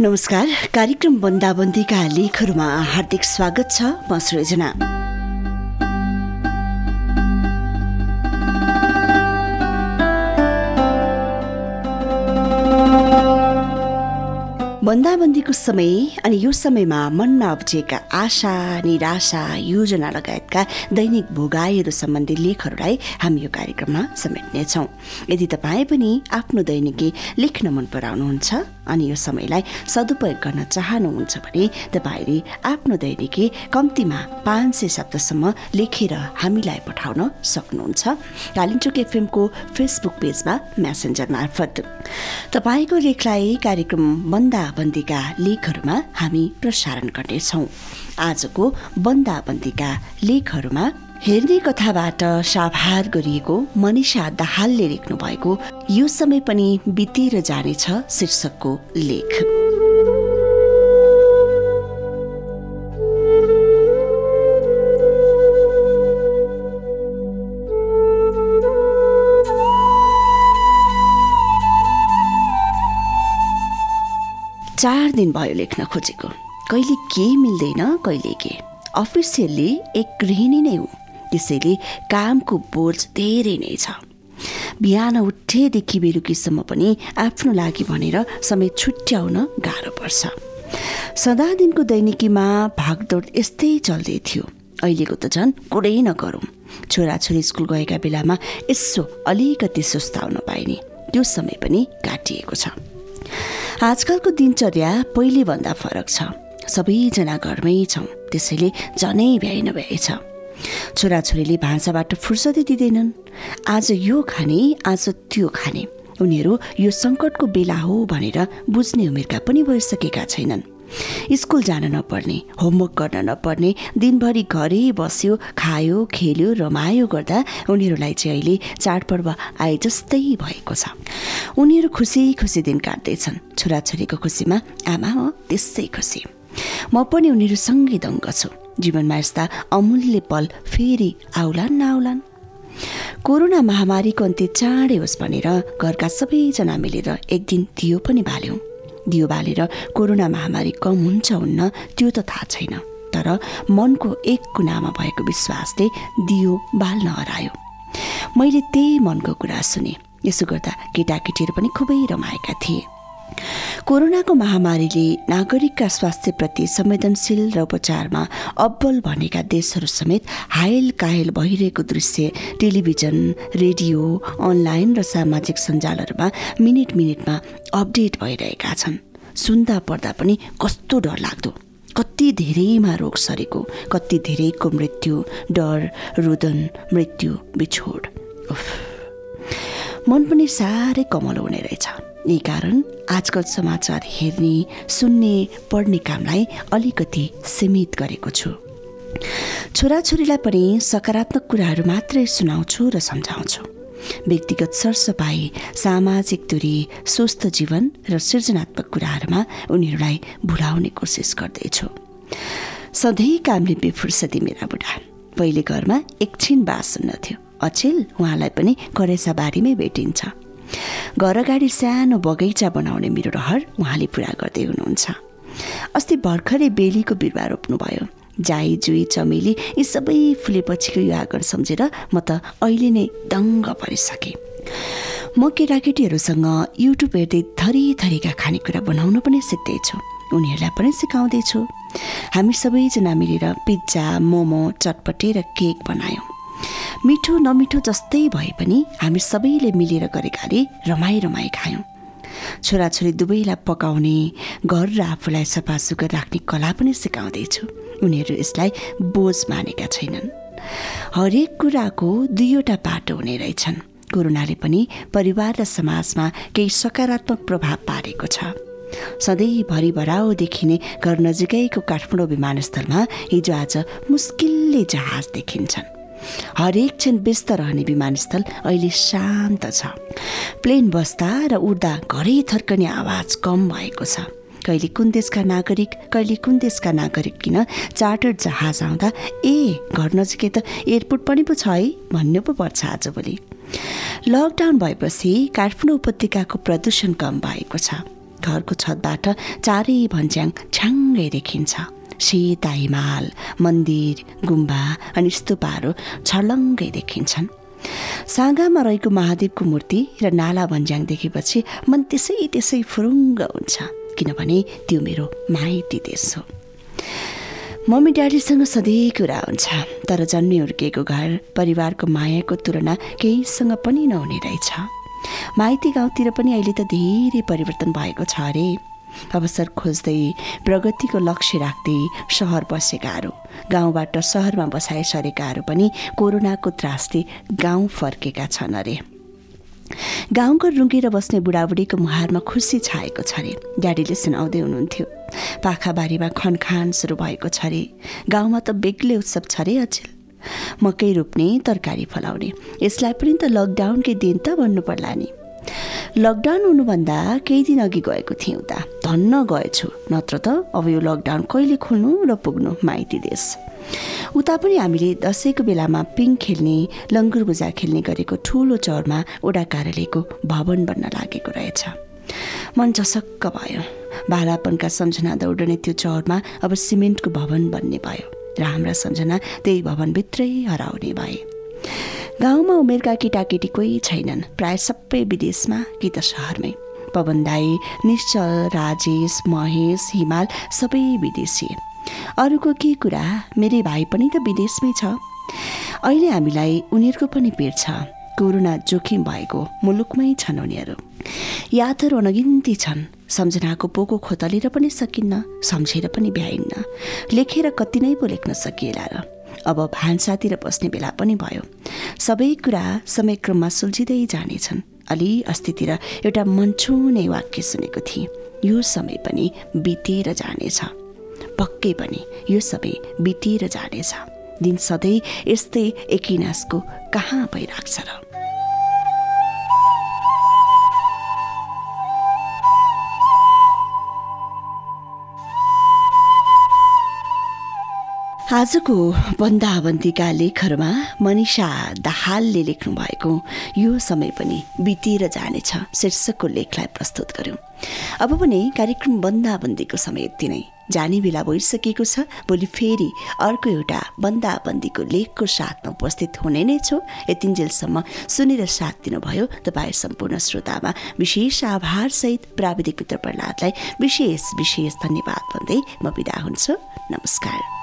नमस्कार। कार्यक्रम बन्दाबन्दीका लेखहरूमा हार्दिक स्वागत छ। म सृजना। बन्दाबन्दीको समय अनि यो समयमा मनमा उब्जिएका आशा निराशा योजना लगायतका दैनिक भोगाईहरू सम्बन्धी लेखहरूलाई हामी यो कार्यक्रममा समेट्नेछौँ। यदि तपाईँ पनि आफ्नो दैनिकी लेख्न मन पराउनुहुन्छ अनि यो समयलाई सदुपयोग गर्न चाहनुहुन्छ भने तपाईँले आफ्नो दैनिकी कम्तीमा पाँच सय शब्दसम्म लेखेर हामीलाई पठाउन सक्नुहुन्छ। कालिम्चोक एफएमको फेसबुक पेजमा म्यासेन्जर मार्फत। तपाईँको लेखलाई कार्यक्रम बन्दाबन्दीका लेखहरूमा हामी प्रसारण गर्नेछौँ। आजको बन्दाबन्दीका लेखहरूमा हेर्ने कथाबाट साभार गरिएको मनिषा दाहालले लेख्नु भएको यो समय पनि बितेर जानेछ शीर्षकको लेख। चार दिन भयो लेख्न खोजेको। कहिले के मिल्दैन कहिले के। अफिसियल्ली एक गृहिणी नै हो। त्यसैले कामको बोझ धेरै नै छ। बिहान उठेदेखि बेलुकीसम्म पनि आफ्नो लागि भनेर समय छुट्याउन गाह्रो पर्छ। सदा दिनको दैनिकीमा भागदौड यस्तै चल्दै थियो। अहिलेको त झन् कुरै नगरौँ। छोराछोरी स्कुल गएका बेलामा यसो अलिकति सुस्ताउन पाइने। त्यो समय पनि काटिएको छ। आजकलको दिनचर्या पहिलेभन्दा फरक छ। सबैजना घरमै छौँ त्यसैले झनै भ्याइ नभ्याइ छ। छोराछोरीले भान्साबाट फुर्सदै दिँदैनन्। आज यो खाने आज त्यो खाने। उनीहरू यो सङ्कटको बेला हो भनेर बुझ्ने उमेरका पनि भइसकेका छैनन्। स्कुल जान नपर्ने होमवर्क गर्न नपर्ने दिनभरि घरै बस्यो खायो खेल्यो रमायो गर्दा उनीहरूलाई चाहिँ अहिले चाडपर्व आए जस्तै भएको छ। उनीहरू खुसी खुसी दिन काट्दैछन्। छोराछोरीको खुसीमा आमा हो त्यसै खुसी। म पनि उनीहरूसँगै दङ्ग छु। जीवनमा यस्ता अमूल्य पल फेरि आउलान् नआउलान् कोरोना महामारीको अन्त्य चाँडै होस् भनेर घरका सबैजना मिलेर एक दिन दियो पनि बाल्यौँ। दियो बालेर कोरोना महामारी कम हुन्छ हुन्न त्यो त थाहा छैन। तर मनको एक कुनामा भएको विश्वासले दियो बाल्न हरायो। मैले त्यही मनको कुरा सुने। यसो गर्दा केटाकेटीहरू पनि खुबै रमाएका थिए। कोरोनाको महामारीले नागरिकका स्वास्थ्यप्रति संवेदनशील र उपचारमा अब्बल भनेका देशहरू समेत हायल कायल भइरहेको दृश्य टेलिभिजन रेडियो अनलाइन र सामाजिक सञ्जालहरूमा मिनट मिनटमा अपडेट भइरहेका छन्। सुन्दा पर्दा पनि कस्तो डर लाग्दो कति धेरैमा रोग सरेको कति धेरैको मृत्यु डर रुदन मृत्यु बिछोड। मन पनि साह्रै कमलो हुने रहेछ। यही कारण आजकल समाचार हेर्ने सुन्ने पढ्ने कामलाई अलिकति सीमित गरेको छु। छोराछोरीलाई पनि सकारात्मक कुराहरू मात्रै सुनाउँछु र सम्झाउँछु। व्यक्तिगत सरसफाइ सामाजिक दूरी स्वस्थ जीवन र सृजनात्मक कुराहरूमा उनीहरूलाई भुलाउने कोसिस गर्दैछु। सधैँ कामले बेफुर्सदी मेरा बुढा। पहिले घरमा एकछिन बास सुन्नथ्यो अचेल उहाँलाई पनि करेसा बारीमै भेटिन्छ। घर अगाडि सानो बगैँचा बनाउने मेरो रहर उहाँले पुरा गर्दै हुनुहुन्छ। अस्ति भर्खरै बेलीको बिरुवा रोप्नुभयो। जाई जुई चमेली यी सबै फुलेपछिको यो आँगन सम्झेर म त अहिले नै दङ्ग परिसकेँ म केटाकेटीहरूसँग युट्युब हेर्दै थरी थरीका खानेकुरा बनाउन पनि सिक्दैछु उनीहरूलाई पनि सिकाउँदैछु हामी सबैजना मिलेर पिज्जा मोमो चटपटे र केक बनायौँ। मिठो नमिठो जस्तै भए पनि हामी सबैले मिलेर गरेकाले रमाई रमाई खायौँ। छोराछोरी दुवैलाई पकाउने घर र आफूलाई सफासुग्घर राख्ने कला पनि सिकाउँदैछु। उनीहरू यसलाई बोझ मानेका छैनन्। हरेक कुराको दुईवटा पाटो हुने रहेछन्। कोरोनाले पनि परिवार र समाजमा केही सकारात्मक प्रभाव पारेको छ। सधैँभरि भराउ देखिने घर नजिकैको काठमाडौँ विमानस्थलमा हिजो आज मुस्किलले जहाज देखिन्छन्। हरेक क्षण व्यस्त रहने विमानस्थल अहिले शान्त छ। प्लेन बस्दा र उड्दा घरै थर्कने आवाज कम भएको छ। कहिले कुन देशका नागरिक कहिले कुन देशका नागरिक किन चार्टर्ड जहाज आउँदा ए घर नजिकै त एयरपोर्ट पनि पो छ है? भन्नु पो पर्छ आजभोलि लकडाउन भएपछि काठमाडौँ उपत्यकाको प्रदूषण कम भएको छ। घरको छतबाट चारै भन्ज्याङ छ्याङ्गै देखिन्छ। सेता हिमाल मन्दिर गुम्बा अनि स्तुपाहरू छर्लङ्गै देखिन्छन्। साँगामा रहेको महादेवको मूर्ति र नाला भन्ज्याङ देखेपछि मन त्यसै त्यसै फुरुङ्ग हुन्छ किनभने त्यो मेरो माइती देश हो। मम्मी ड्याडीसँग सधैँ कुरा हुन्छ तर जन्मे हुर्किएको घर परिवारको मायाको तुलना केहीसँग पनि नहुने रहेछ। माइती गाउँतिर पनि अहिले त धेरै परिवर्तन भएको छ अरे। अवसर खोज्दै प्रगतिको लक्ष्य राख्दै सहर बसेकाहरू गाउँबाट सहरमा बसाए सरेकाहरू पनि कोरोनाको त्रासले गाउँ फर्केका छन् अरे। गाउँघर रुँगेर बस्ने बुढाबुढीको मुहारमा खुसी छाएको छ अरे। ड्याडीले सुनाउँदै हुनुहुन्थ्यो पाखाबारीमा खनखान सुरु भएको छ अरे। गाउँमा त बेग्लै उत्सव छ अरे अचेल। मकै रोप्ने तरकारी फलाउने यसलाई पनि त लकडाउनकै दिन त भन्नु पर्ला नि। लकडाउन हुनुभन्दा केही दिन अघि गएको थिएँ उता धन्न गएछु नत्र त अब यो लकडाउन कहिले खोल्नु र पुग्नु माइती देश उता पनि हामीले दसैँको बेलामा पिङ खेल्ने लङ्गुर बुजा खेल्ने गरेको ठुलो चौरमा ओडा कार्यालयको भवन बन्न लागेको रहेछ। मन चसक्क भयो। बालापनका सम्झना दौडने त्यो चौरमा अब सिमेन्टको भवन बन्ने भयो र हाम्रा सम्झना त्यही भवनभित्रै हराउने भए। गाउँमा उमेरका केटाकेटी कोही छैनन्। प्राय सबै विदेशमा कि त सहरमै। पवन दाई निश्चल राजेश महेश हिमाल सबै विदेशी। अरूको के कुरा? मेरै भाइ पनि त विदेशमै छ। अहिले हामीलाई उनीहरूको पनि पिर छ। कोरोना जोखिम भएको मुलुकमै छन् उनीहरू। यादहरू अनगिन्ती छन्। सम्झनाको पोको खोतलेर पनि सकिन्न सम्झेर पनि भ्याइन्न। लेखेर कति नै पो लेख्न सकिएला र। अब भान्सातिर बस्ने बेला पनि भयो। सबै कुरा समयक्रममा सुल्झिँदै जानेछन्। अलि अस्तितिर एउटा मनछुने वाक्य सुनेको थिएँ। यो समय पनि बितेर जानेछ। पक्कै पनि यो सबै बितेर जानेछ। दिन सधैँ यस्तै एकिनासको कहाँ भइराख्छ र आजको बन्दाबन्दीका लेखहरूमा मनिषा दाहालले लेख्नु भएको यो समय पनि बितेर जानेछ शीर्षकको लेखलाई प्रस्तुत गर्यौँ। अब पनि कार्यक्रम बन्दाबन्दीको समय यति नै। जाने बेला भइसकेको छ भोलि फेरि अर्को एउटा बन्दाबन्दीको लेखको साथमा उपस्थित हुने नै छु। यतिन्जेलसम्म सुनेर साथ दिनुभयो तपाईँ सम्पूर्ण श्रोतामा विशेष आभारसहित प्राविधिक मित्र प्रहलादलाई विशेष विशेष धन्यवाद भन्दै म बिदा हुन्छु। नमस्कार।